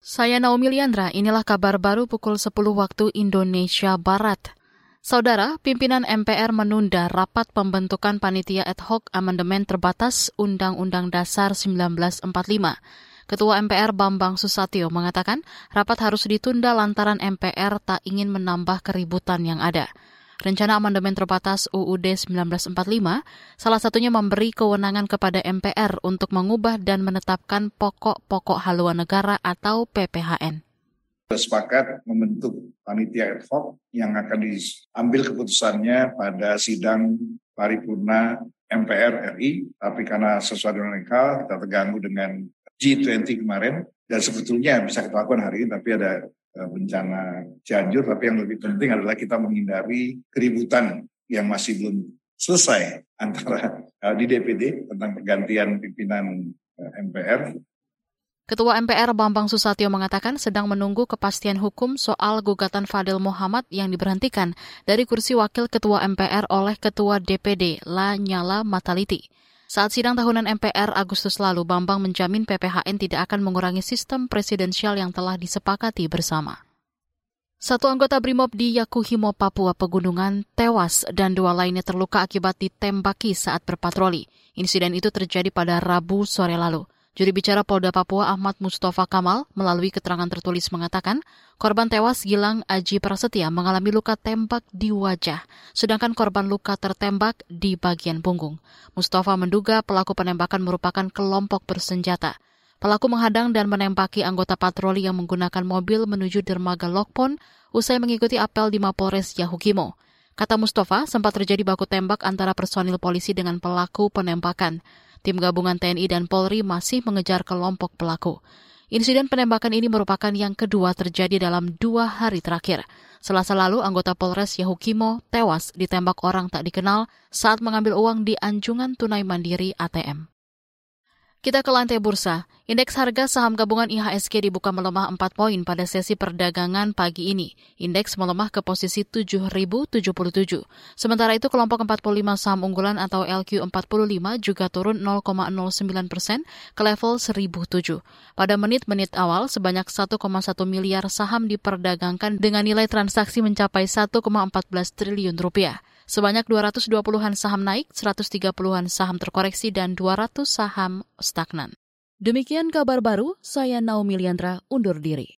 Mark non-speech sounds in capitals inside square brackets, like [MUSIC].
Saya Naomi Liandra, inilah kabar baru pukul 10 waktu Indonesia Barat. Saudara, pimpinan MPR menunda rapat pembentukan panitia ad hoc amandemen terbatas Undang-Undang Dasar 1945. Ketua MPR Bambang Susatyo mengatakan rapat harus ditunda lantaran MPR tak ingin menambah keributan yang ada. Rencana amandemen terbatas UUD 1945 salah satunya memberi kewenangan kepada MPR untuk mengubah dan menetapkan pokok-pokok haluan negara atau PPHN. Sepakat membentuk panitia ad hoc yang akan diambil keputusannya pada sidang paripurna MPR RI, tapi karena sesuatu yang hal kita terganggu dengan G20 kemarin, dan sebetulnya bisa kita lakukan hari ini, tapi ada bencana Cianjur, tapi yang lebih penting adalah kita menghindari keributan yang masih belum selesai [LAUGHS] antara uh, di DPD tentang pergantian pimpinan eh, MPR. Ketua MPR Bambang Susatyo mengatakan sedang menunggu kepastian hukum soal gugatan Fadil Muhammad yang diberhentikan dari kursi wakil ketua MPR oleh ketua DPD Lanyala Mataliti. Saat sidang tahunan MPR Agustus lalu, Bambang menjamin PPHN tidak akan mengurangi sistem presidensial yang telah disepakati bersama. Satu anggota BRIMOB di Yakuhimo, Papua Pegunungan tewas dan dua lainnya terluka akibat ditembaki saat berpatroli. Insiden itu terjadi pada Rabu sore lalu. Juri bicara Polda Papua Ahmad Mustafa Kamal melalui keterangan tertulis mengatakan korban tewas Gilang Aji Prasetya mengalami luka tembak di wajah, sedangkan korban luka tertembak di bagian punggung. Mustafa menduga pelaku penembakan merupakan kelompok bersenjata. Pelaku menghadang dan menembaki anggota patroli yang menggunakan mobil menuju dermaga Lokpon usai mengikuti apel di Mapolres Yahukimo. Kata Mustafa, sempat terjadi baku tembak antara personil polisi dengan pelaku penembakan. Tim gabungan TNI dan Polri masih mengejar kelompok pelaku. Insiden penembakan ini merupakan yang kedua terjadi dalam dua hari terakhir. Selasa lalu, anggota Polres Yahukimo tewas ditembak orang tak dikenal saat mengambil uang di anjungan tunai mandiri ATM. Kita ke lantai bursa. Indeks harga saham gabungan IHSG dibuka melemah 4 poin pada sesi perdagangan pagi ini. Indeks melemah ke posisi 7.077. Sementara itu kelompok 45 saham unggulan atau LQ45 juga turun 0,09 persen ke level 1.007. Pada menit-menit awal, sebanyak 1,1 miliar saham diperdagangkan dengan nilai transaksi mencapai 1,14 triliun rupiah. Sebanyak 220-an saham naik, 130-an saham terkoreksi, dan 200 saham stagnan. Demikian kabar baru, saya Naomi Liandra undur diri.